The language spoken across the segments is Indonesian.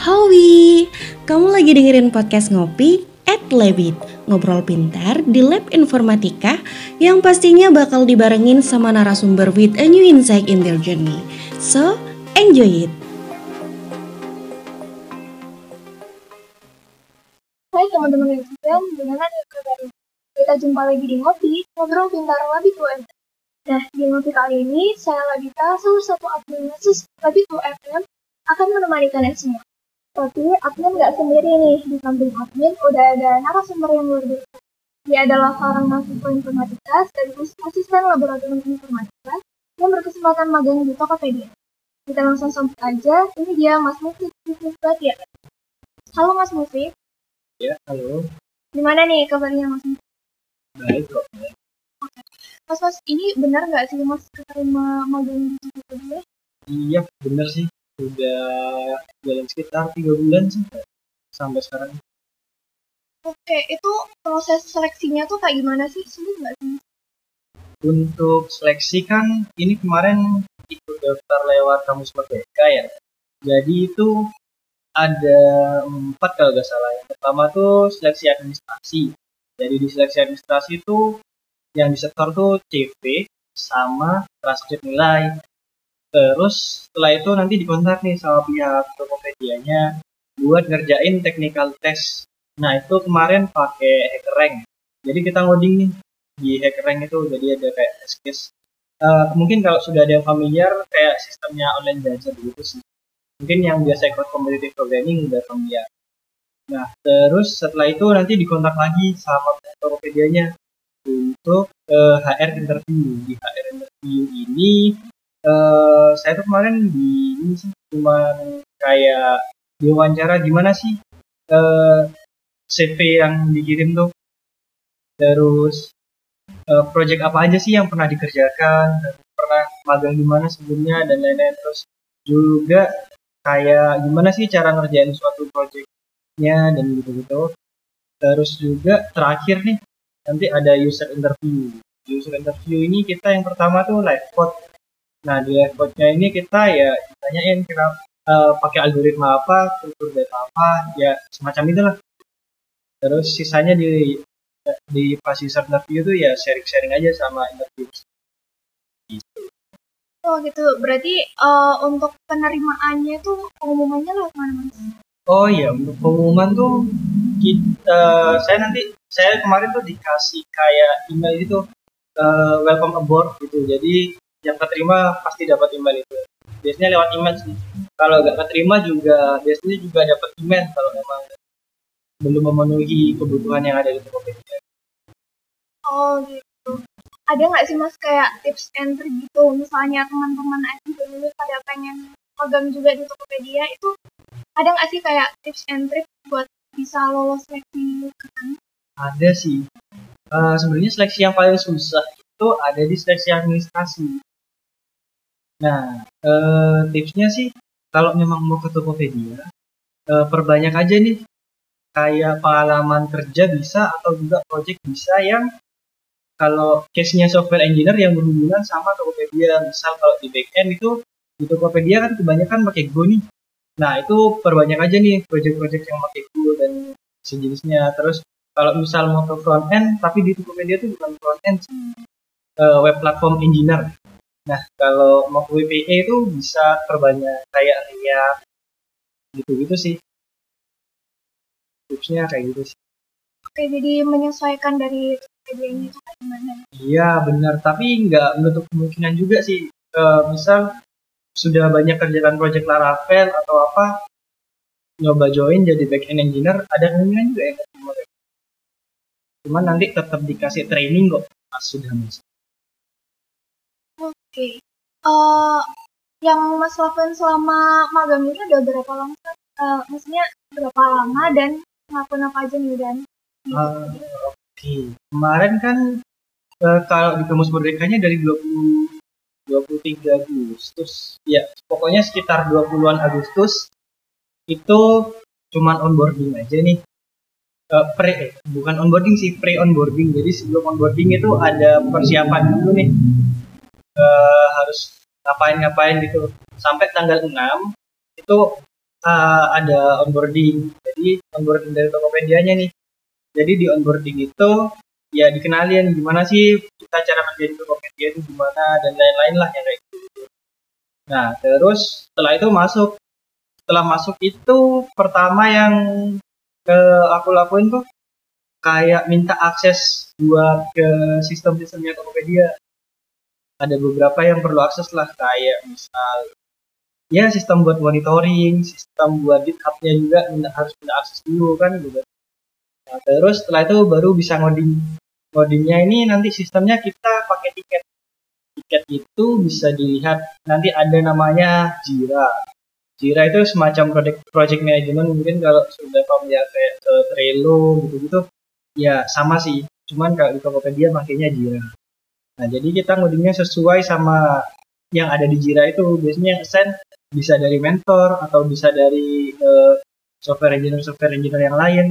Howie, kamu lagi dengerin podcast Ngopi at Labit Ngobrol pintar di lab informatika yang pastinya bakal dibarengin sama narasumber with a new insight in their journey So, enjoy it! Hai teman-teman yang sekalian, gimana nih kabarnya? Kita jumpa lagi di Ngopi, ngobrol pintar Labit UM. Nah, di Ngopi kali ini, saya Labita, salah satu admin Labit UFM, akan menemani kalian semua. Tapi admin nggak sendiri nih, di samping admin udah ada narasumber yang luar biasa. Dia adalah seorang mahasiswa informatika sekaligus asisten laboratorium informatika yang berkesempatan magang di Tokopedia. Kita langsung sambut aja, ini dia Mas Mufid Bisnis ya. Halo Mas Mufid. Ya, halo. Gimana nih kabarnya Mas Mufid? Baik kok. Mas, Mas, ini benar nggak sih Mas keterima magang di Tokopedia? Iya, bener sih. Udah jalan sekitar tiga bulan sih sampai sekarang. Oke, itu proses seleksinya tuh kayak gimana sih? Sulit nggak sih? Untuk seleksi kan ini kemarin ikut daftar lewat kamus merdeka ya. Jadi itu ada empat kalau nggak salah. Yang pertama tuh seleksi administrasi. Jadi di seleksi administrasi itu yang disetor tuh CV sama transkrip nilai. Terus setelah itu nanti dikontak nih sama pihak Tokopedia-nya buat ngerjain technical test. Nah itu kemarin pakai HackerRank. Jadi kita ngoding nih di HackerRank itu jadi ada kayak test case. Uh, mungkin kalau sudah ada yang familiar kayak sistemnya online belajar begitu sih. Mungkin yang biasa ikut competitive programming udah familiar. Nah terus setelah itu nanti dikontak lagi sama Tokopedia-nya untuk uh, HR interview. Di HR interview ini uh, saya tuh kemarin di ini sih cuma kayak diwawancara gimana sih? Uh, CV yang dikirim tuh. Terus uh, project apa aja sih yang pernah dikerjakan? Pernah magang di mana sebelumnya dan lain-lain. Terus juga kayak gimana sih cara ngerjain suatu projectnya dan gitu-gitu. Terus juga terakhir nih nanti ada user interview. User interview ini kita yang pertama tuh live code Nah di live code-nya ini kita ya tanyain kita uh, pakai algoritma apa, struktur data apa, ya semacam itulah. Terus sisanya di di pas user interview itu ya sharing-sharing aja sama interview. Gitu. Oh gitu, berarti uh, untuk penerimaannya tuh pengumumannya lewat mana mas? Oh iya, untuk pengumuman tuh kita, saya nanti saya kemarin tuh dikasih kayak email itu uh, welcome aboard gitu. Jadi yang keterima pasti dapat email itu biasanya lewat email sih kalau nggak keterima juga biasanya juga dapat email kalau memang belum memenuhi kebutuhan yang ada di Tokopedia. Oh gitu. Ada nggak sih mas kayak tips and trick gitu misalnya teman-teman IT dulu pada pengen magang juga di Tokopedia itu ada nggak sih kayak tips and trick buat bisa lolos seleksi Ada sih. Uh, Sebenarnya seleksi yang paling susah itu ada di seleksi administrasi. Nah, eh, tipsnya sih kalau memang mau ke Tokopedia, eh, perbanyak aja nih kayak pengalaman kerja bisa atau juga project bisa yang kalau case-nya software engineer yang berhubungan sama Tokopedia. Misal kalau di backend itu di Tokopedia kan kebanyakan pakai Go nih. Nah, itu perbanyak aja nih project-project yang pakai Go dan sejenisnya. Terus kalau misal mau ke front end, tapi di Tokopedia itu bukan front end, uh, web platform engineer. Nah, kalau mau WPE itu bisa terbanyak kayak React gitu-gitu sih. Tipsnya kayak gitu sih. Oke, jadi menyesuaikan dari ini itu kayak gimana? Iya, benar. Tapi nggak menutup kemungkinan juga sih. E, misal sudah banyak kerjaan project Laravel atau apa, nyoba join jadi backend engineer, ada kemungkinan juga yang ketemu. Cuman nanti tetap dikasih training kok pas sudah masuk. Oke. Okay. Uh, eh, yang Mas lakukan selama magang ini udah berapa lama? Uh, maksudnya berapa lama dan ngelakuin apa aja nih dan? Uh, Oke. Okay. Kemarin kan uh, kalau di kamus merdekanya dari 20 23 Agustus. Ya, pokoknya sekitar 20-an Agustus itu cuman onboarding aja nih. Uh, pre bukan onboarding sih, pre onboarding. Jadi sebelum onboarding itu ada persiapan dulu nih uh, harus ngapain-ngapain gitu sampai tanggal 6 itu uh, ada onboarding. Jadi onboarding dari Tokopedia-nya nih. Jadi di onboarding itu ya dikenalin gimana sih kita cara kerja di Tokopedia itu gimana dan lain-lain lah yang kayak gitu. Nah terus setelah itu masuk. Setelah masuk itu pertama yang ke aku lakuin tuh kayak minta akses buat ke sistem-sistemnya Tokopedia. Ada beberapa yang perlu akses lah kayak misal ya sistem buat monitoring, sistem buat GitHub-nya juga harus minta akses dulu kan gitu. Nah, terus setelah itu baru bisa ngoding. Ngodingnya ini nanti sistemnya kita pakai tiket. Tiket itu bisa dilihat nanti ada namanya Jira. Jira itu semacam project project management mungkin kalau sudah familiar kayak ke Trello gitu-gitu ya sama sih. Cuman kalau di Tokopedia makanya Jira. Nah, jadi kita ngodingnya sesuai sama yang ada di Jira itu. Biasanya assign bisa dari mentor atau bisa dari uh, software engineer software engineer yang lain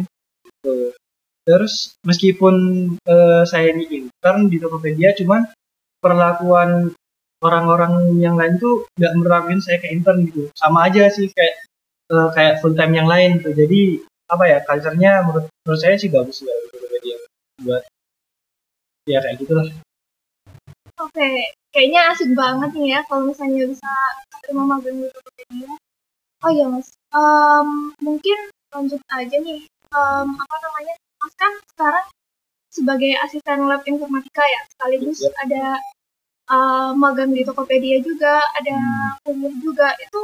gitu. terus meskipun uh, saya ini intern di Tokopedia cuman perlakuan orang-orang yang lain tuh nggak merapin saya ke intern gitu sama aja sih kayak uh, kayak full time yang lain tuh jadi apa ya culture-nya menurut, menurut saya sih bagus di Tokopedia buat ya kayak gitulah Oke, kayaknya asik banget nih ya kalau misalnya bisa terima magang di Tokopedia. Oh iya mas, um, mungkin lanjut aja nih, um, apa namanya, mas kan sekarang sebagai asisten lab informatika ya, sekaligus Yep. ada uh, magang di Tokopedia juga, ada kuliah juga. Itu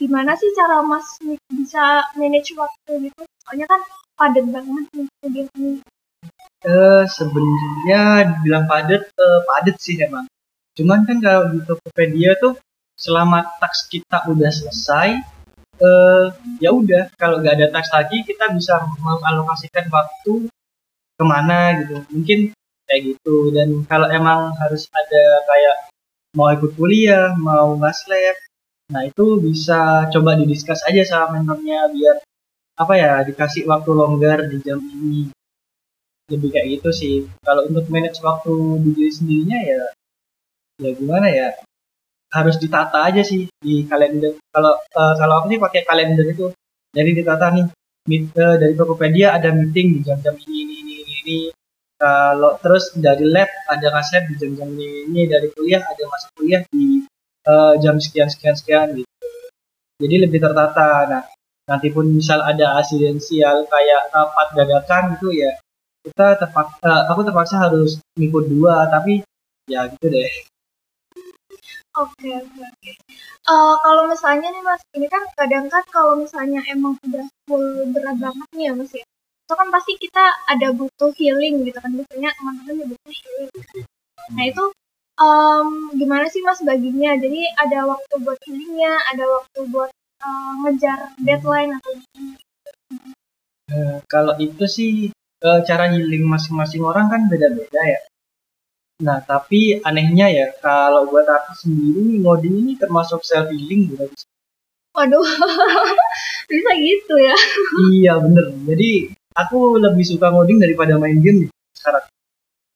gimana sih cara mas bisa manage waktu gitu? Soalnya kan padat banget nih kuliah ini. Eh sebenarnya dibilang padat, eh, padat sih emang. Cuman kan kalau di Tokopedia tuh selama task kita udah selesai, eh ya udah kalau nggak ada task lagi kita bisa mengalokasikan waktu ke mana gitu. Mungkin kayak gitu. Dan kalau emang harus ada kayak mau ikut kuliah, mau ngas lab, nah itu bisa coba didiskus aja sama mentornya biar apa ya dikasih waktu longgar di jam ini lebih kayak gitu sih. Kalau untuk manage waktu di diri sendirinya ya ya gimana ya? Harus ditata aja sih di kalender. Kalau eh, kalau aku sih pakai kalender itu jadi ditata nih meet, eh, dari Tokopedia ada meeting di jam-jam ini ini ini ini, ini. kalau terus dari lab ada ngasih di jam-jam ini, ini. Dari kuliah ada masuk kuliah di eh, jam sekian sekian sekian gitu. Jadi lebih tertata. Nah nanti pun misal ada asidensial kayak rapat dadakan gitu ya kita terpaksa aku terpaksa harus ngikut dua tapi ya gitu deh Oke, oke, oke. Eh, kalau misalnya nih Mas, ini kan kadang kan kalau misalnya emang udah full berat banget nih ya Mas ya, itu kan pasti kita ada butuh healing gitu kan, biasanya teman-teman nyebutnya healing. Nah itu em, gimana sih Mas baginya? Jadi ada waktu buat healingnya, ada waktu buat eh, ngejar deadline atau gimana? Eh, kalau itu sih eh, cara healing masing-masing orang kan beda-beda ya nah tapi anehnya ya kalau buat aku sendiri ngoding ini termasuk self healing bukan sih? Waduh, bisa gitu ya? iya bener jadi aku lebih suka ngoding daripada main game nih sekarang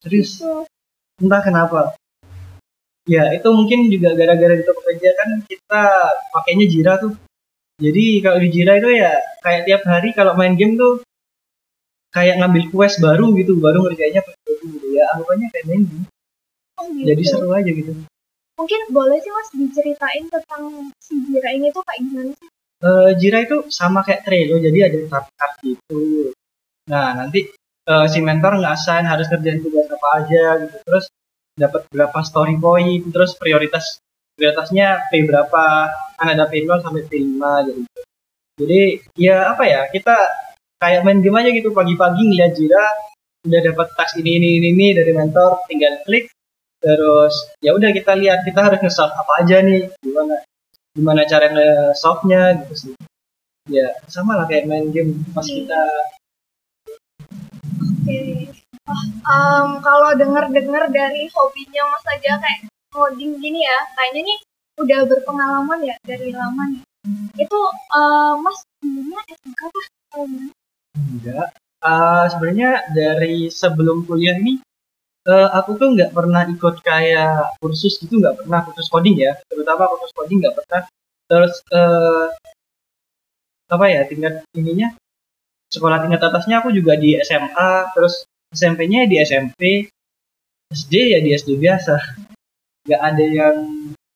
serius Gitu. entah kenapa ya itu mungkin juga gara-gara di Tokopedia kan kita pakainya Jira tuh jadi kalau di Jira itu ya kayak tiap hari kalau main game tuh kayak ngambil quest baru gitu baru ngerjainnya pas baru gitu. Ya anggapannya kayak main game. Oh, gitu. jadi seru aja gitu. Mungkin boleh sih Mas diceritain tentang si Jira ini tuh kayak gimana sih? Eh, Jira itu sama kayak Trello jadi ada tab-tab gitu. Nah nanti eh, si mentor ngasih harus kerjain tugas apa aja gitu. Terus dapat berapa story point terus prioritas prioritasnya P berapa. Kan ada P0 sampai P5 gitu. Jadi ya apa ya kita kayak main game aja gitu pagi-pagi ngeliat Jira udah dapat task ini ini ini, ini dari mentor tinggal klik terus ya udah kita lihat kita harus nge-solve apa aja nih gimana gimana cara nge-solve-nya gitu sih ya sama lah kayak main game pas kita Oke. Wah, em, kalau denger-denger dari hobinya Mas aja kayak coding gini ya, kayaknya nih udah berpengalaman ya dari lama nih. Itu em, Mas dulunya SMK kah? Enggak. Ah, sebenarnya dari sebelum kuliah ini eh, aku tuh nggak pernah ikut kayak kursus gitu nggak pernah kursus coding ya. Terutama kursus coding nggak pernah. Terus eh, apa ya tingkat ininya sekolah tingkat atasnya aku juga di SMA terus SMP-nya di SMP SD ya di SD biasa. Nggak ada yang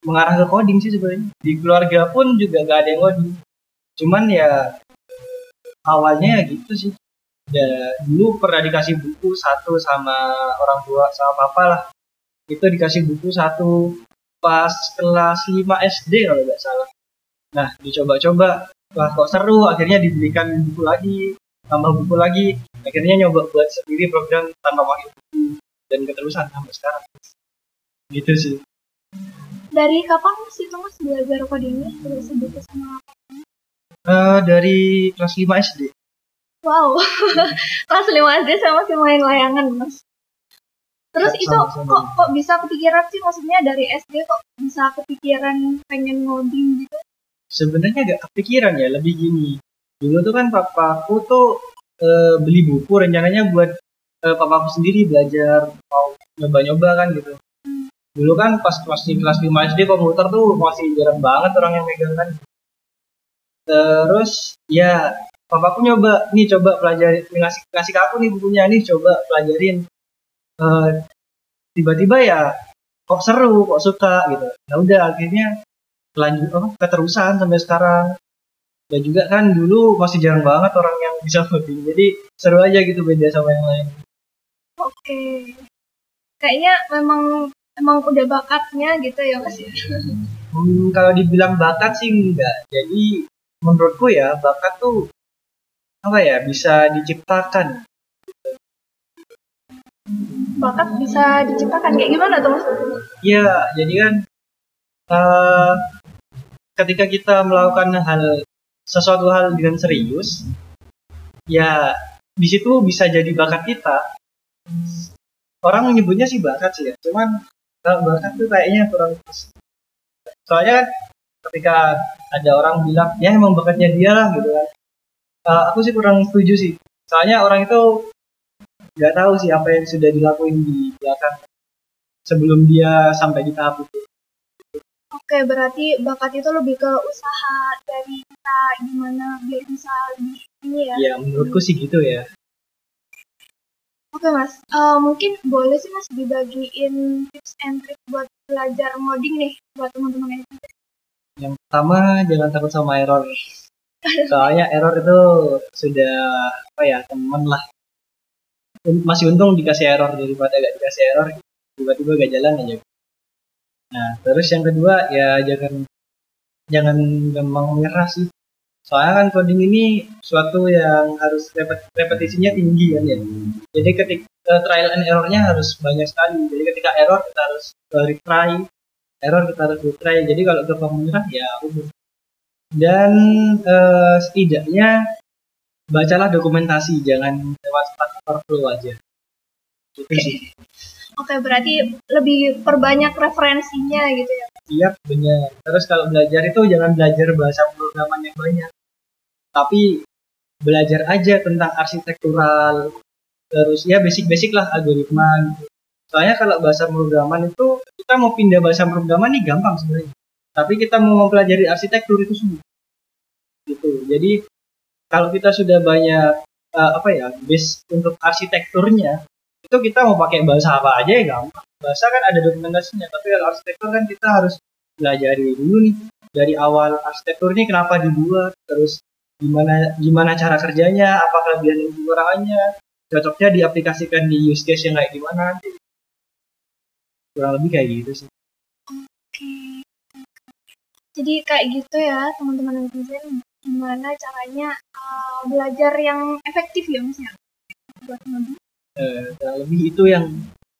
mengarah ke coding sih sebenarnya. Di keluarga pun juga nggak ada yang coding. Cuman ya awalnya ya gitu sih. Ya dulu pernah dikasih buku satu sama orang tua sama papa lah. Itu dikasih buku satu pas kelas 5 SD kalau nggak salah. Nah dicoba-coba. Lah kok seru. Akhirnya dibelikan buku lagi tambah buku lagi. Akhirnya nyoba buat sendiri program tanpa pakai buku. Dan keterusan sampai sekarang. Gitu sih. Dari kapan sih mas belajar codingnya? Terus sebutu sama Eh, dari kelas 5 SD Wow, kelas 5 SD saya masih main layangan mas. Terus Ya, itu sama-sama. kok kok bisa kepikiran sih? Maksudnya dari SD kok bisa kepikiran pengen ngoding gitu? sebenarnya agak kepikiran ya lebih gini. Dulu tuh kan papaku tuh eh, beli buku rencananya buat eh, papaku sendiri belajar mau nyoba-nyoba kan gitu. Dulu kan pas masih kelas 5 SD komputer tuh masih jarang banget orang yang megang kan terus ya papaku nyoba. Nih coba pelajari ngasih ngasih ke aku nih bukunya. Nih coba pelajarin. Eh, tiba-tiba ya kok seru kok suka gitu. Ya udah akhirnya lanjut apa keterusan sampai sekarang. Dan juga kan dulu masih jarang banget orang yang bisa coding jadi seru aja gitu beda sama yang lain. Oke, kayaknya memang emang udah bakatnya gitu ya mas ya. Hmm, kalau dibilang bakat sih enggak. Jadi menurutku ya bakat tuh apa ya bisa diciptakan Bakat bisa diciptakan kayak gimana tuh mas? Iya, jadi kan eh, ketika kita melakukan hal sesuatu hal dengan serius, ya di situ bisa jadi bakat kita. Orang menyebutnya sih bakat sih ya, cuman kalau bakat tuh kayaknya kurang pas. Soalnya kan ketika ada orang bilang ya emang bakatnya dia lah gitu kan, Eh, aku sih kurang setuju sih. Soalnya orang itu nggak tahu sih apa yang sudah dilakuin di belakang sebelum dia sampai di tahap itu. Oke, berarti bakat itu lebih ke usaha dari kita gimana biar bisa lebih ini ya. Ya menurutku sih gitu ya. Oke mas, Eh, mungkin boleh sih mas dibagiin tips and trick buat belajar ngoding nih buat teman-teman yang Yang pertama jangan takut sama error. Soalnya error itu sudah apa ya temen lah. Masih untung dikasih error daripada gak dikasih error tiba-tiba gak jalan aja. Nah terus yang kedua ya jangan jangan gampang menyerah sih. Soalnya kan coding ini suatu yang harus repet- repetisinya tinggi kan ya. Jadi ketika trial and errornya harus banyak sekali. Jadi ketika error kita harus eh, retry, error kita harus retry. Jadi kalau gampang menyerah ya udah. Dan eh, setidaknya bacalah dokumentasi, jangan lewat Stack Overflow aja. Gitu sih. Oke, berarti lebih perbanyak referensinya gitu ya. Siap, benar. Terus kalau belajar itu jangan belajar bahasa pemrograman yang banyak. Tapi belajar aja tentang arsitektural. Terus ya basic-basic lah algoritma gitu. Soalnya kalau bahasa pemrograman itu kita mau pindah bahasa pemrograman nih gampang sebenarnya. Tapi kita mau mempelajari arsitektur itu sulit. Gitu. Jadi kalau kita sudah banyak eh, apa ya base untuk arsitekturnya itu kita mau pakai bahasa apa aja ya gampang bahasa kan ada dokumentasinya tapi kalau arsitektur kan kita harus pelajari dulu nih dari awal arsitektur ini kenapa dibuat terus gimana gimana cara kerjanya apa kelebihan dan kekurangannya cocoknya diaplikasikan di use case yang kayak gimana kurang lebih kayak gitu sih Oke. Jadi kayak gitu ya teman-teman netizen gimana caranya eh, belajar yang efektif ya mas ya buat ngoding Eh, kurang lebih itu yang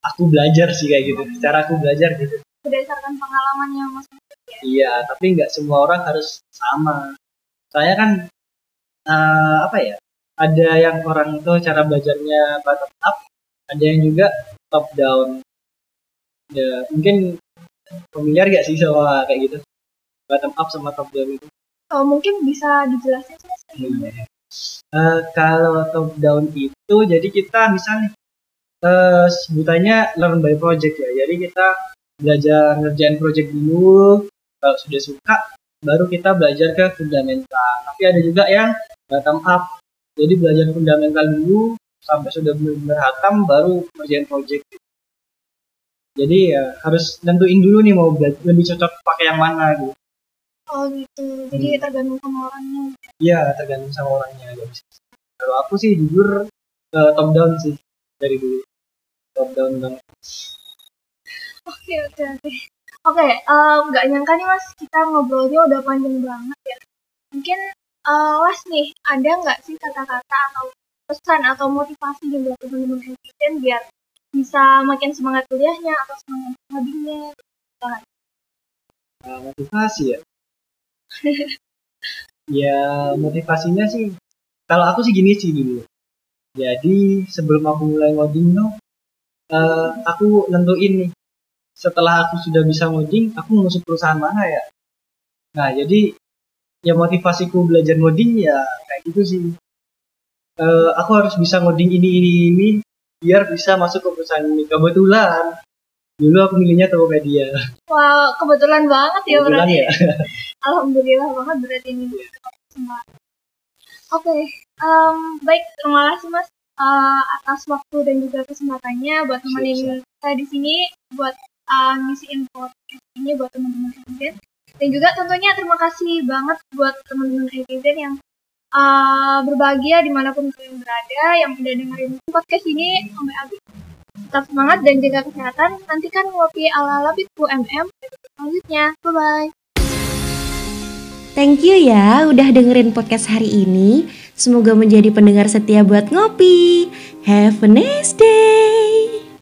aku belajar sih kayak gitu cara aku belajar gitu berdasarkan pengalaman yang mas Iya, tapi nggak semua orang harus sama. Saya kan eh, apa ya? Ada yang orang itu cara belajarnya bottom up, ada yang juga top down. Ya, mungkin familiar gak sih sama kayak gitu? Bottom up sama top down itu. Oh, mungkin bisa dijelasin sih mas Eh, kalau top down itu jadi kita misalnya eh, sebutannya learn by project ya. Jadi kita belajar ngerjain project dulu. Kalau sudah suka, baru kita belajar ke fundamental. Tapi ada juga yang bottom up. Jadi belajar fundamental dulu sampai sudah benar-benar hatam baru kerjain project. Jadi ya harus nentuin dulu nih mau lebih cocok pakai yang mana gitu. Oh gitu. Jadi Hmm. tergantung sama orangnya. Iya tergantung sama orangnya. bisa. Kalau aku sih jujur eh, top down sih dari dulu. Top down banget. Oke oke oke. Oke, em, nggak nyangka nih mas kita ngobrolnya udah panjang banget ya. Mungkin eh, mas nih ada nggak sih kata-kata atau pesan atau motivasi juga ke teman-teman biar bisa makin semangat kuliahnya atau semangat studinya? Nah, motivasi ya. ya motivasinya sih kalau aku sih gini sih dulu. Jadi sebelum aku mulai ngoding tuh eh, aku nentuin nih setelah aku sudah bisa ngoding aku mau masuk perusahaan mana ya. Nah jadi ya motivasiku belajar ngoding ya kayak gitu sih. Eh, aku harus bisa ngoding ini ini ini biar bisa masuk ke perusahaan ini. Kebetulan dulu aku milihnya Tokopedia. Wah kebetulan banget ya Kebetulan berarti. ya. Alhamdulillah banget berarti ini. Oke, em, baik terima kasih mas eh, atas waktu dan juga kesempatannya buat temenin saya di sini buat eh, ngisiin podcast ini buat teman-teman netizen dan juga tentunya terima kasih banget buat teman-teman netizen yang eh, berbahagia di mana pun kalian berada yang udah dengerin podcast ini sampai habis tetap semangat dan jaga kesehatan nantikan ngopi ala-ala Bit UMM selanjutnya bye bye Thank you ya udah dengerin podcast hari ini. Semoga menjadi pendengar setia buat ngopi. Have a nice day.